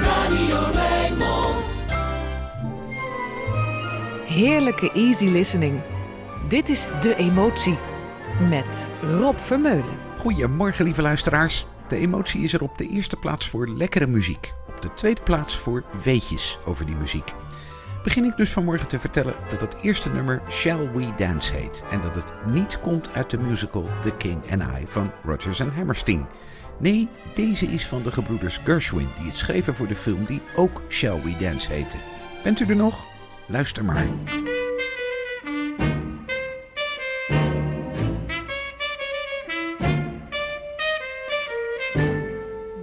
Radio Rijnmond. Heerlijke easy listening. Dit is De Emotie met Rob Vermeulen. Goedemorgen, lieve luisteraars. De emotie is er op de eerste plaats voor lekkere muziek. Op de tweede plaats voor weetjes over die muziek. Begin ik dus vanmorgen te vertellen dat het eerste nummer Shall We Dance heet. En dat het niet komt uit de musical The King and I van Rodgers and Hammerstein. Nee, deze is van de gebroeders Gershwin, die het schreven voor de film die ook Shall We Dance heette. Bent u er nog? Luister maar.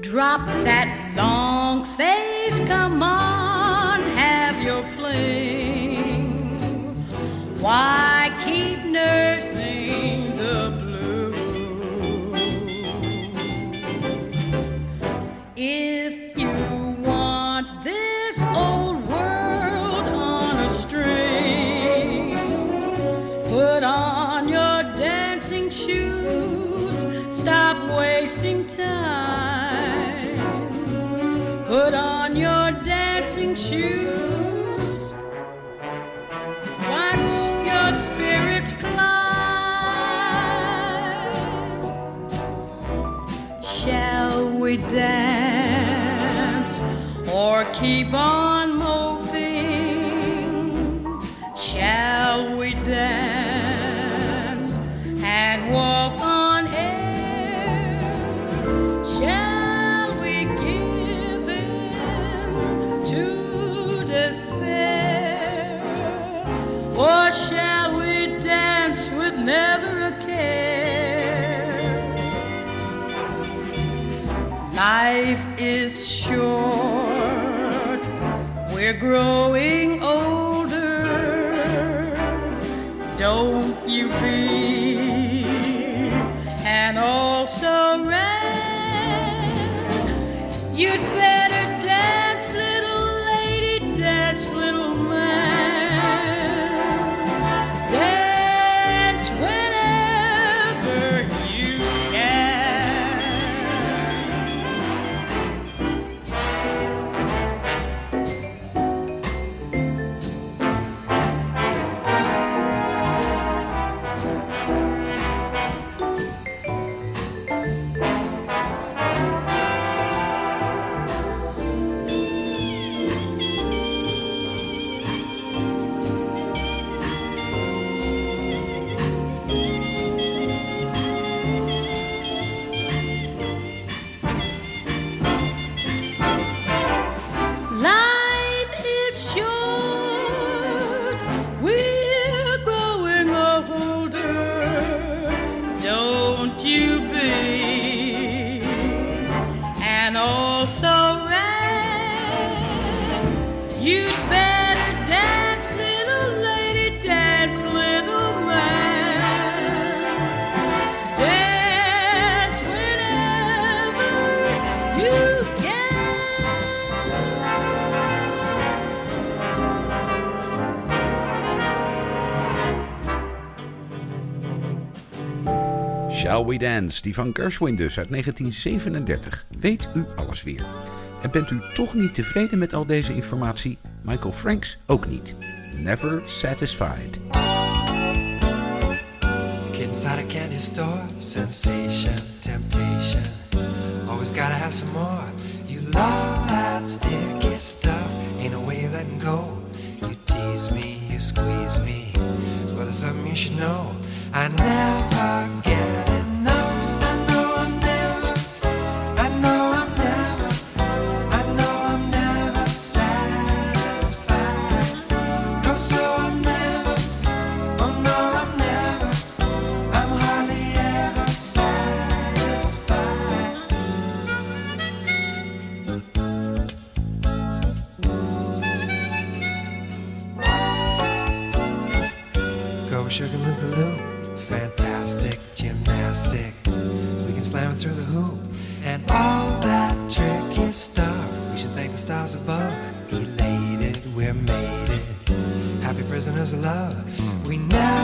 Drop that long face, come on, have your fling. Why dance or keep on moping? Shall Life is short, we're growing We die van Gershwin dus uit 1937. Weet u alles weer? En bent u toch niet tevreden met al deze informatie? Michael Franks ook niet. Never satisfied. Kid inside a candy store, sensation, temptation. Always gotta have some more. You love that sticky stuff, ain't no way you're letting go. You tease me, you squeeze me, but there's something you should know. I never get gymnastic. We can slam it through the hoop and all that tricky stuff. We should thank the stars above. Elated, we're made it. Happy prisoners of love. We never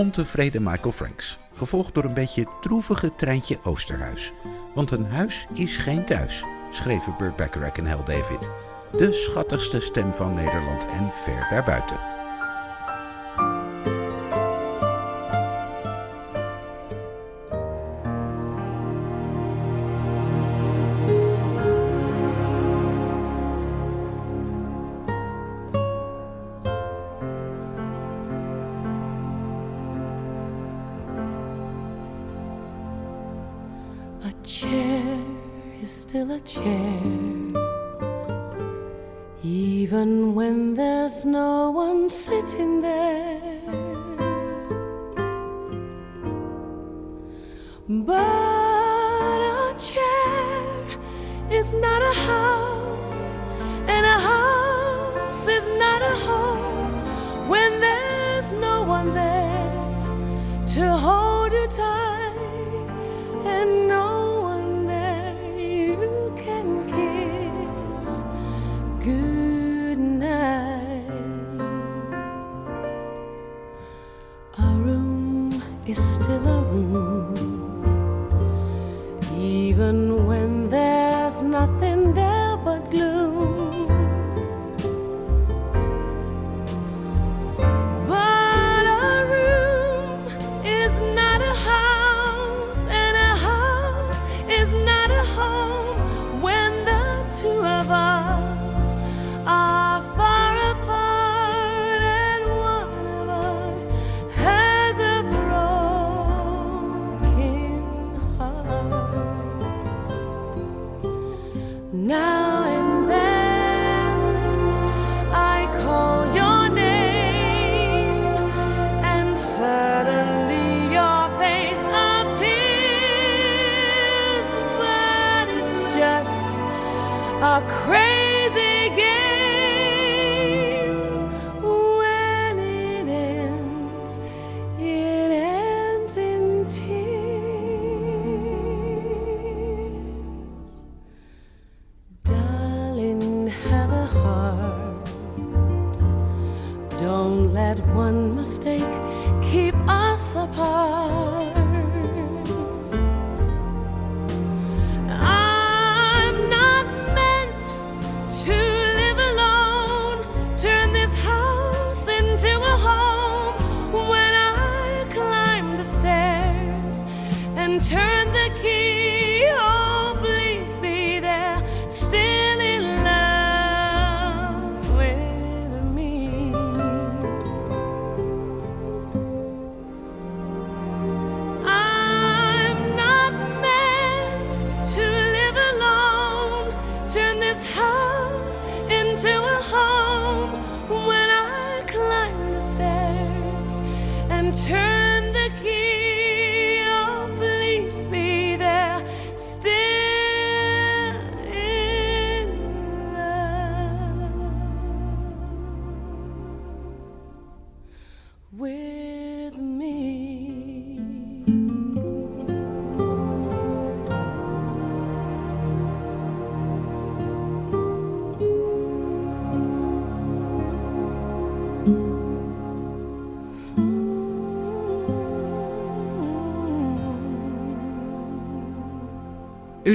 ontevreden Michael Franks, gevolgd door een beetje troevige Treintje Oosterhuis. Want een huis is geen thuis, schreven Burt Bacharach en Hal David. De schattigste stem van Nederland en ver daarbuiten. But a chair is not a house, and a house is not a home when there's no one there to hold you tight and no one there you can kiss good night. A room is still a room mistake keep us apart.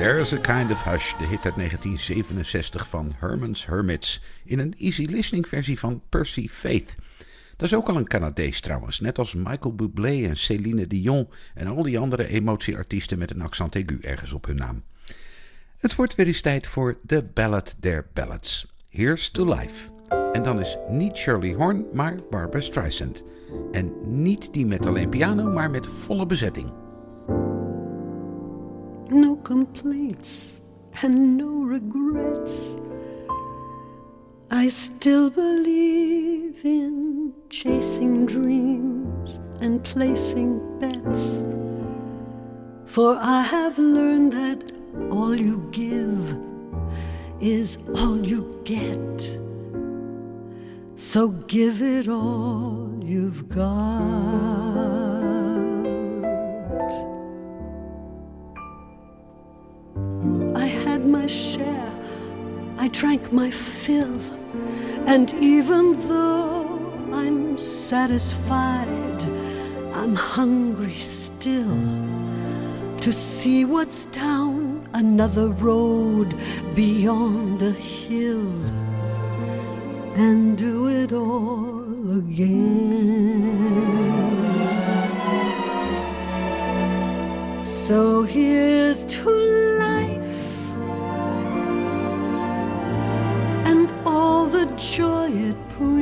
There's a Kind of Hush, de hit uit 1967 van Herman's Hermits, in een easy listening versie van Percy Faith. Dat is ook al een Canadees trouwens, net als Michael Bublé en Céline Dion en al die andere emotieartiesten met een accent aigu ergens op hun naam. Het wordt weer eens tijd voor The Ballad der Ballads. Here's to Life. En dan is niet Shirley Horn, maar Barbara Streisand. En niet die met alleen piano, maar met volle bezetting. No complaints and no regrets. I still believe in chasing dreams and placing bets. For I have learned that all you give is all you get. So give it all you've got. Had my share, I drank my fill, and even though I'm satisfied, I'm hungry still to see what's down another road beyond a hill and do it all again. So here's to joy it brings.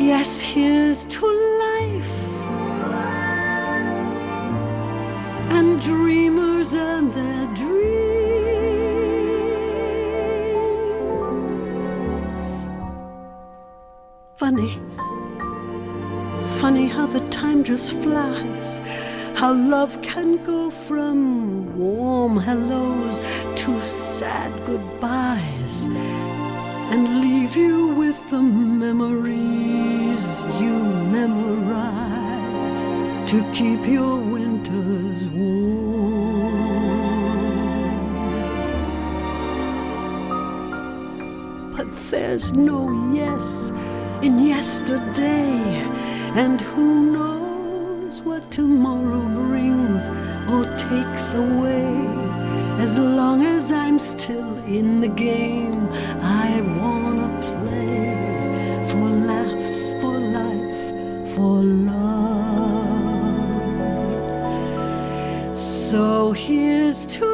Yes, here's to life and dreamers and their dreams. Funny funny how the time just flies. How love can go from warm hellos to sad goodbyes and leave you with the memories you memorize to keep your winters warm. But there's no yes in yesterday. And who knows what tomorrow brings or takes away? As long as I'm still in the game, I wanna play for laughs, for life, for love. So here's to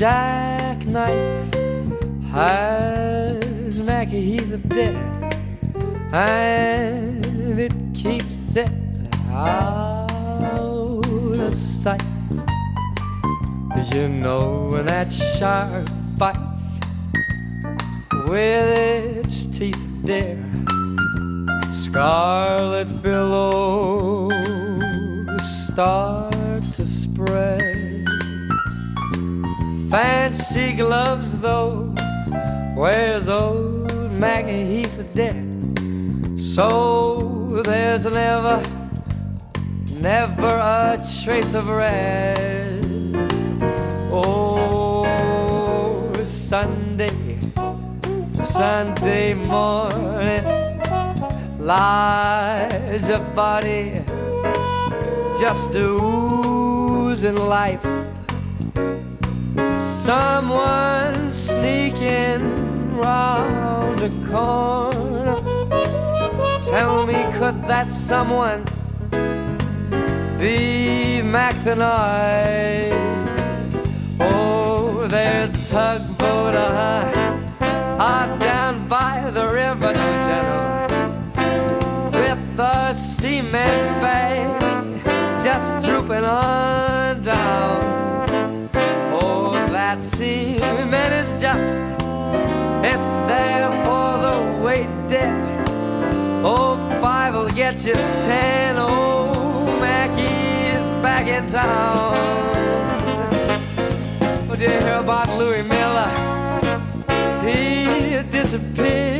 jackknife Maggie Heath dead. So there's never, never a trace of red. Oh, Sunday, Sunday morning lies a body just oozing life. Someone sneaking round the corner. Tell me, could that someone be Mac the Knife? Oh, there's a tugboat uh, uh, down by the river, don't? With a cement bag just drooping on down. Oh, that cement is just, it's there for the weight, dear. Oh, five will get you ten. Oh, Mackie's back in town. Oh, did you hear about Louis Miller? He disappeared,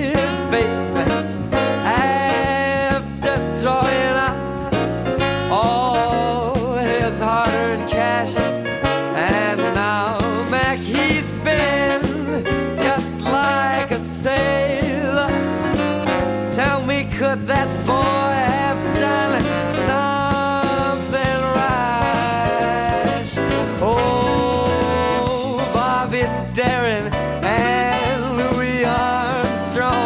Armstrong,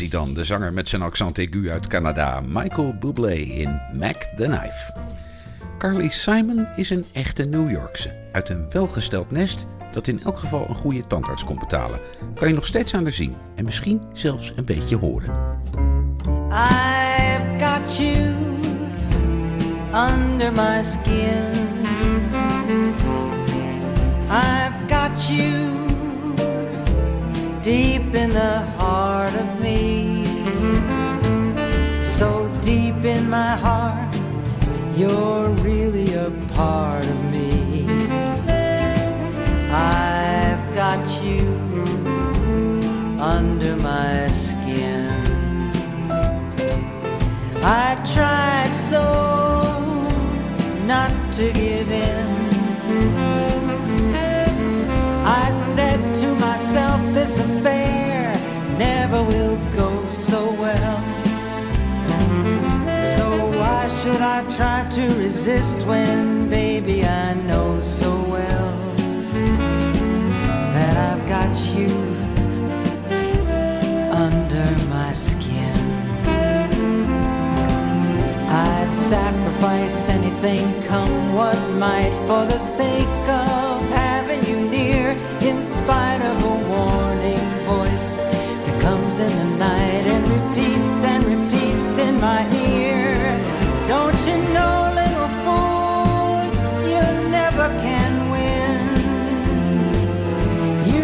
was dan, de zanger met zijn accent aigu uit Canada, Michael Bublé in Mac the Knife. Carly Simon is een echte New Yorkse, uit een welgesteld nest dat in elk geval een goede tandarts kon betalen. Kan je nog steeds aan haar zien en misschien zelfs een beetje horen. I've got you under my skin. I've got you deep in the heart of me. So deep in my heart, you're really a part of me. I've got you under my skin. I tried so not to give in. Never will go so well. So why should I try to resist when, baby, I know so well that I've got you under my skin? I'd sacrifice anything, come what might, for the sake of having you near, in spite of a warning night and repeats and repeats in my ear. Don't you know, little fool, you never can win.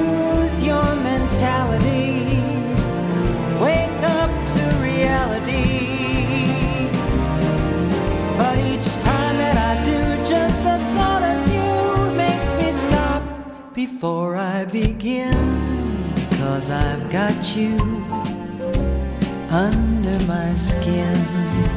Use your mentality, wake up to reality. But each time that I do, just the thought of you makes me stop before I begin. Cause I've got you under my skin.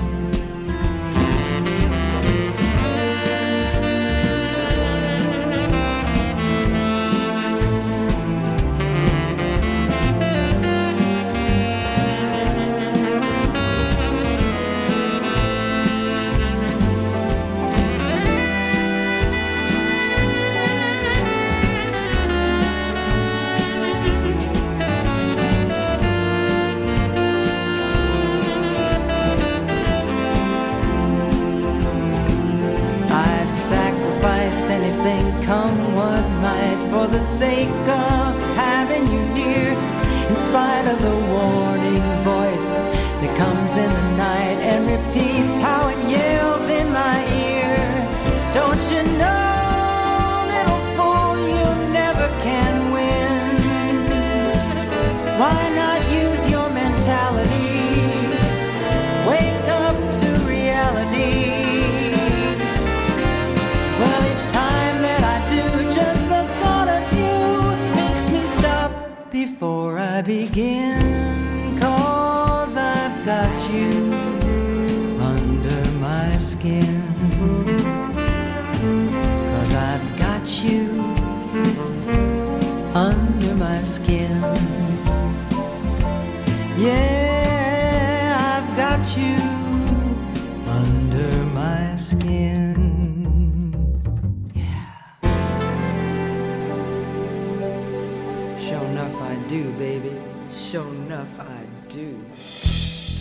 Might, for the sake of having you near. In spite of the warning voice that comes in the night and repeats how it yells in my ear. Don't you know, little fool, you never can win? Why before I begin. Cause I've got you under my skin. Cause I've got you under my skin. Yeah,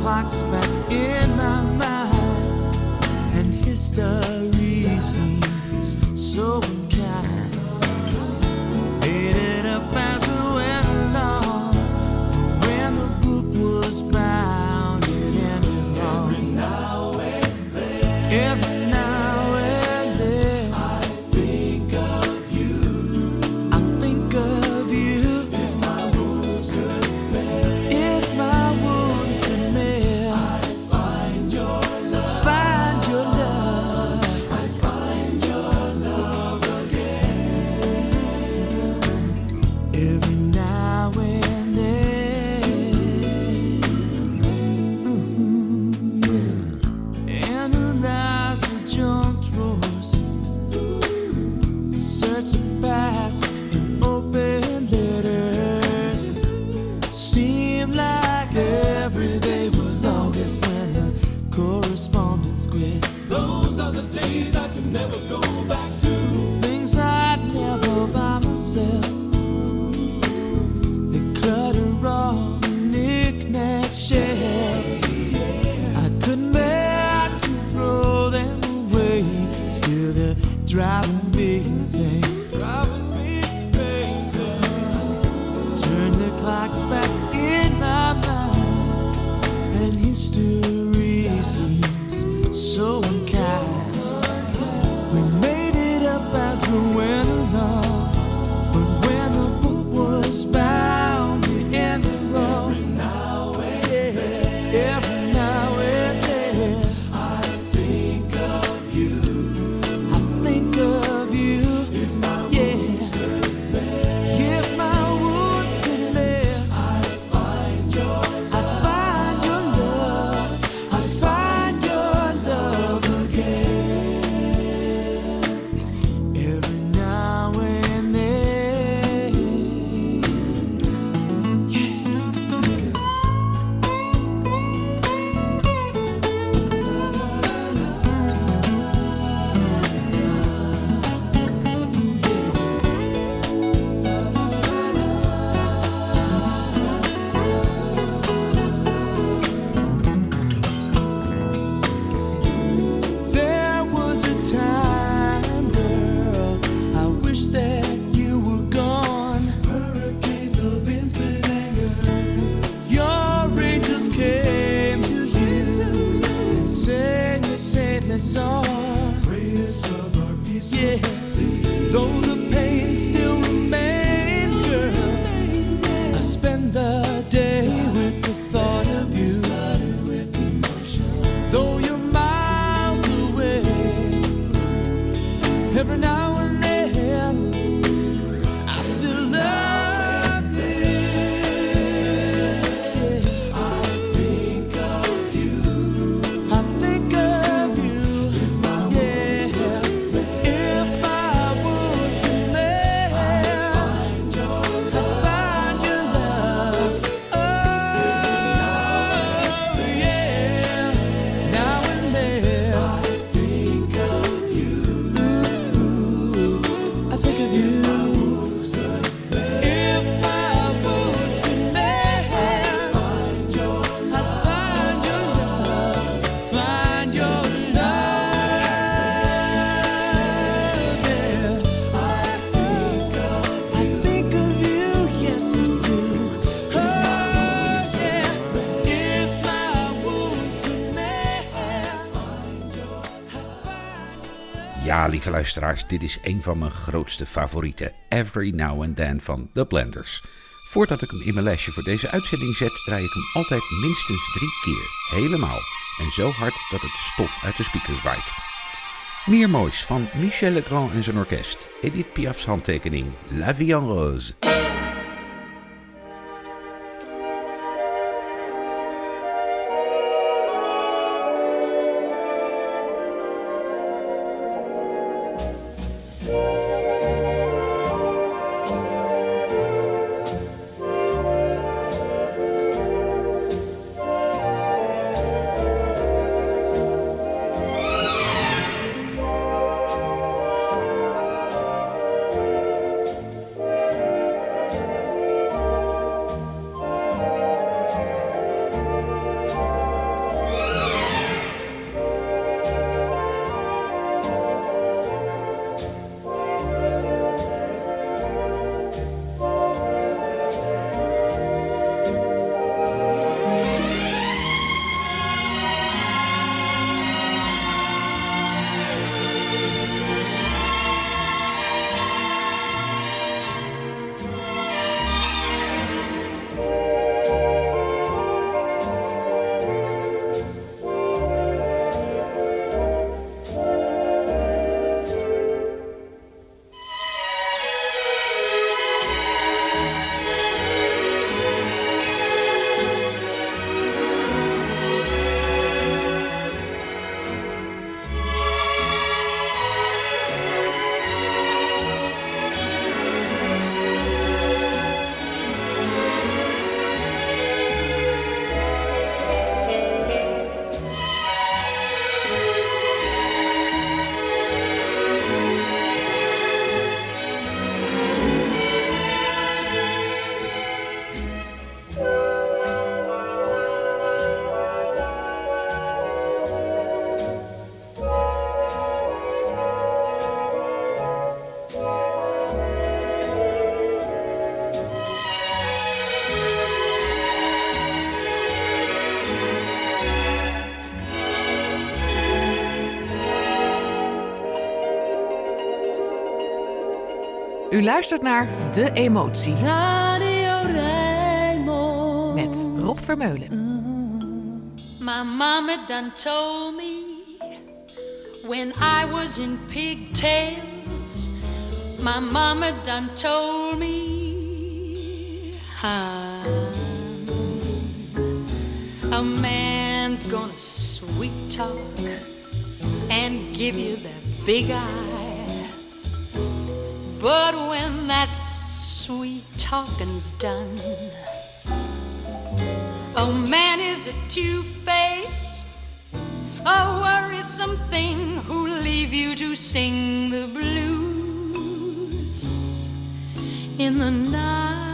Clocks back in my mind, and history seems so unkind. Made it up as yeah. Lieve luisteraars, dit is een van mijn grootste favorieten, Every Now and Then van The Blenders. Voordat ik hem in mijn lesje voor deze uitzending zet, draai ik hem altijd minstens drie keer, helemaal. En zo hard dat het stof uit de speakers waait. Meer moois van Michel Legrand en zijn orkest. Edith Piaf's handtekening, La Vie en Rose. U luistert naar De Emotie Radio Rijnmond. met Rob Vermeulen. My mama done told me when I was in pigtails. My mama done told me a man's gonna sweet talk and give you that big eye. Talking's done, a man is a two-face, a worrisome thing who'll leave you to sing the blues in the night.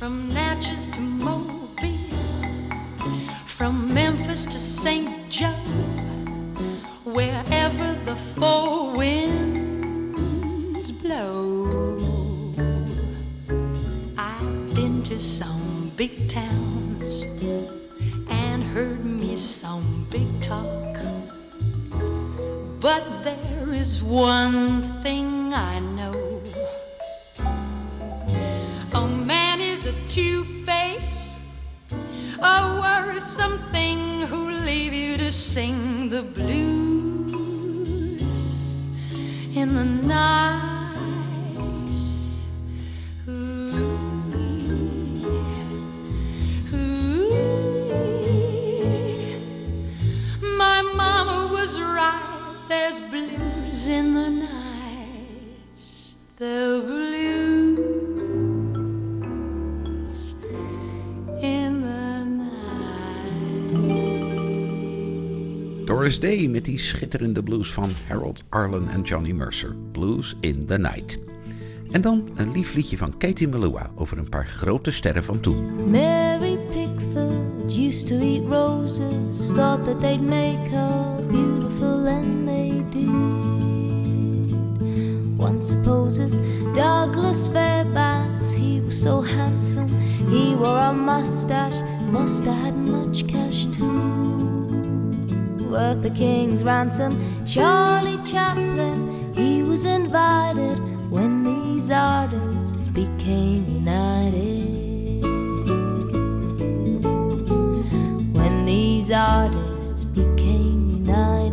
From Natchez to Mobile, from Memphis to St. some big towns and heard me some big talk. But there is one thing I know. A man is a two-face a worrisome thing who'll leave you to sing the blues in the night. Day met die schitterende blues van Harold Arlen en Johnny Mercer. Blues in the Night. En dan een lief liedje van Katie Melua over een paar grote sterren van toen. Mary Pickford used to eat roses, thought that they'd make her beautiful, and they did. One supposes Douglas Fairbanks, he was so handsome, he wore a mustache, must have had much cash too. Worth the king's ransom, Charlie Chaplin, he was invited when these artists became united. When these artists became united.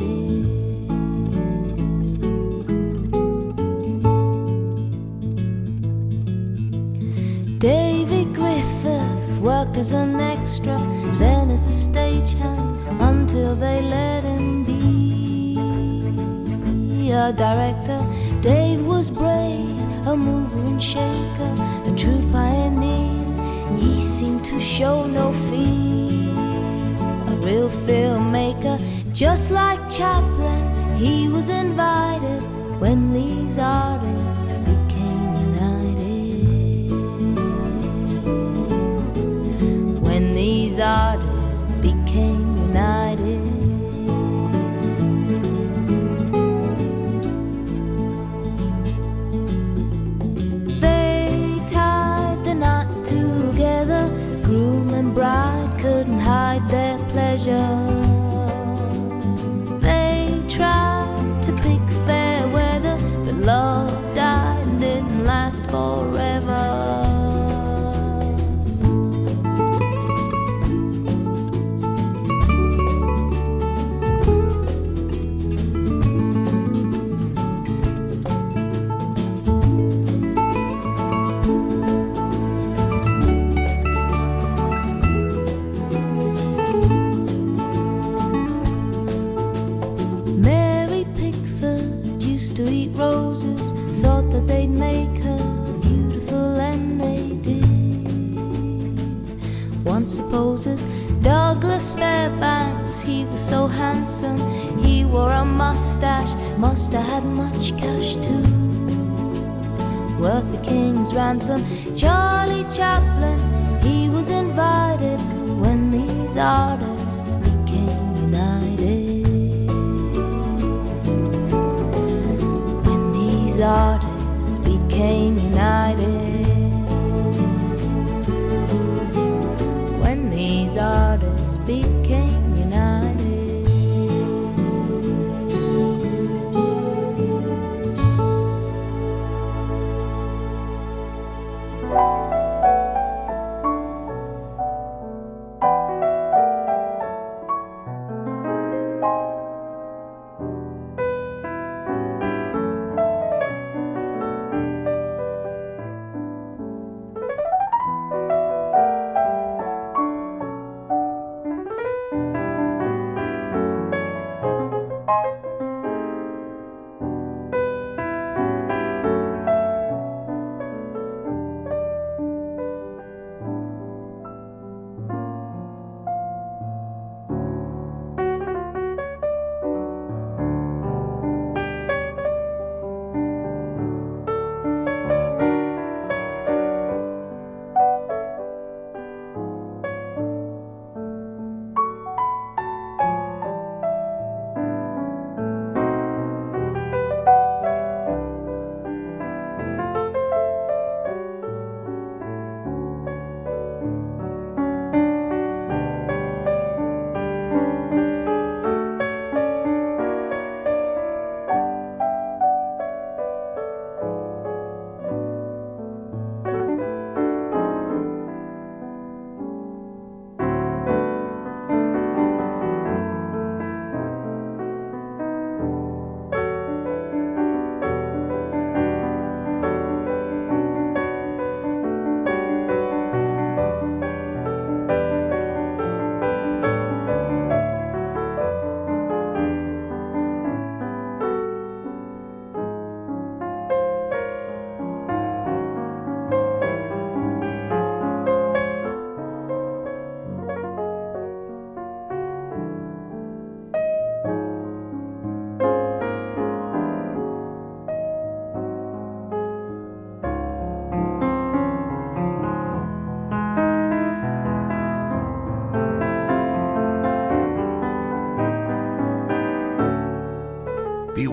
David Griffith worked as an extra, then as a stagehand until they let him be a director. Dave was brave, a mover and shaker, a true pioneer. He seemed to show no fear, a real filmmaker, just like Chaplin. He was invited when these artists became united. When these artists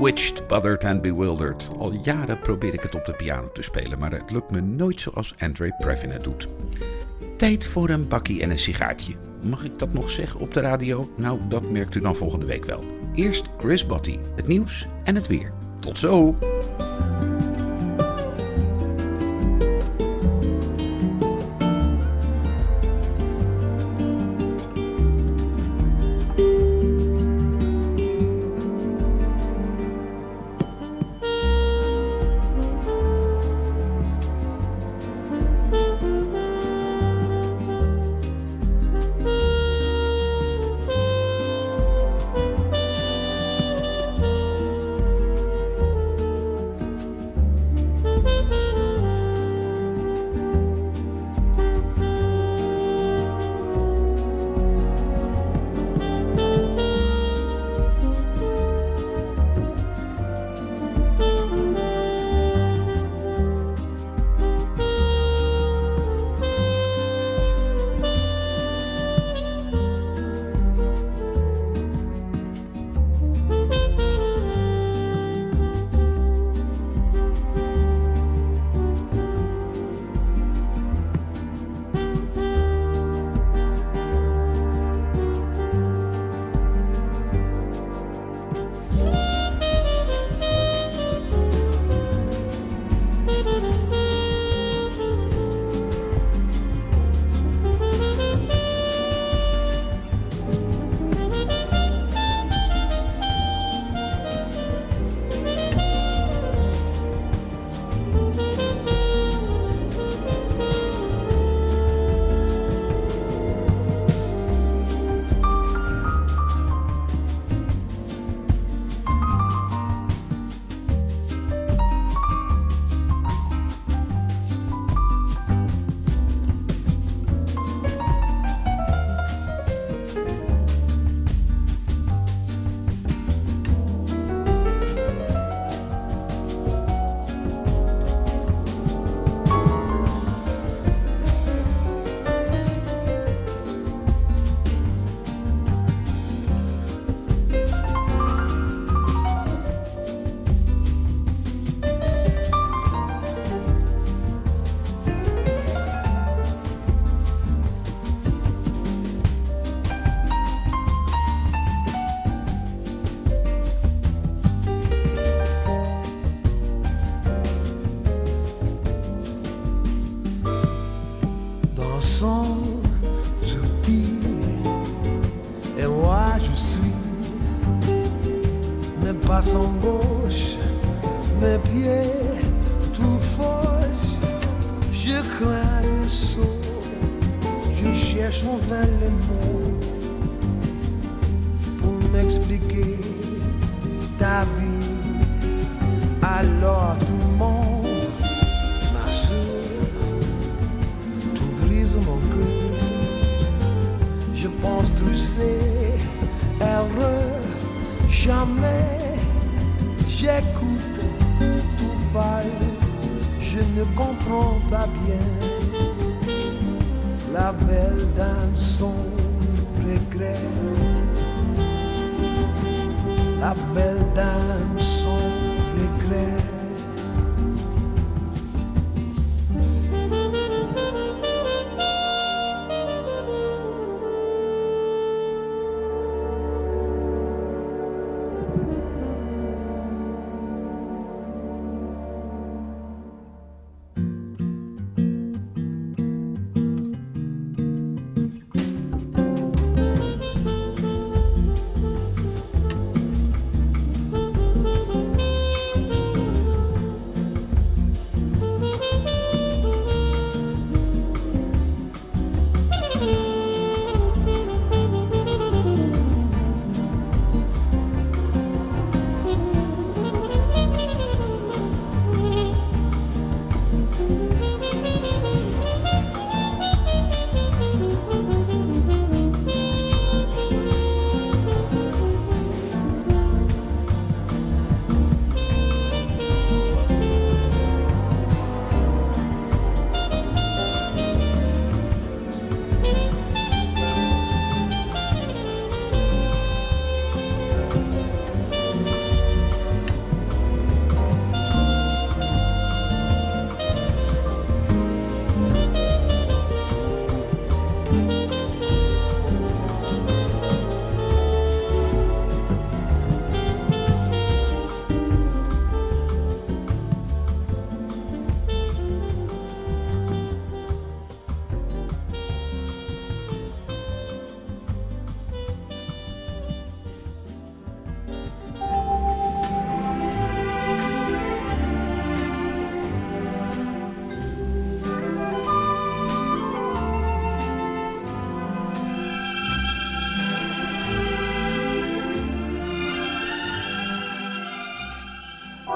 Bewitched, Bothered and Bewildered. Al jaren probeer ik het op de piano te spelen, maar het lukt me nooit zoals Andre Previn het doet. Tijd voor een bakkie en een sigaartje. Mag ik dat nog zeggen op de radio? Nou, dat merkt u dan volgende week wel. Eerst Chris Botti, het nieuws en het weer. Tot zo!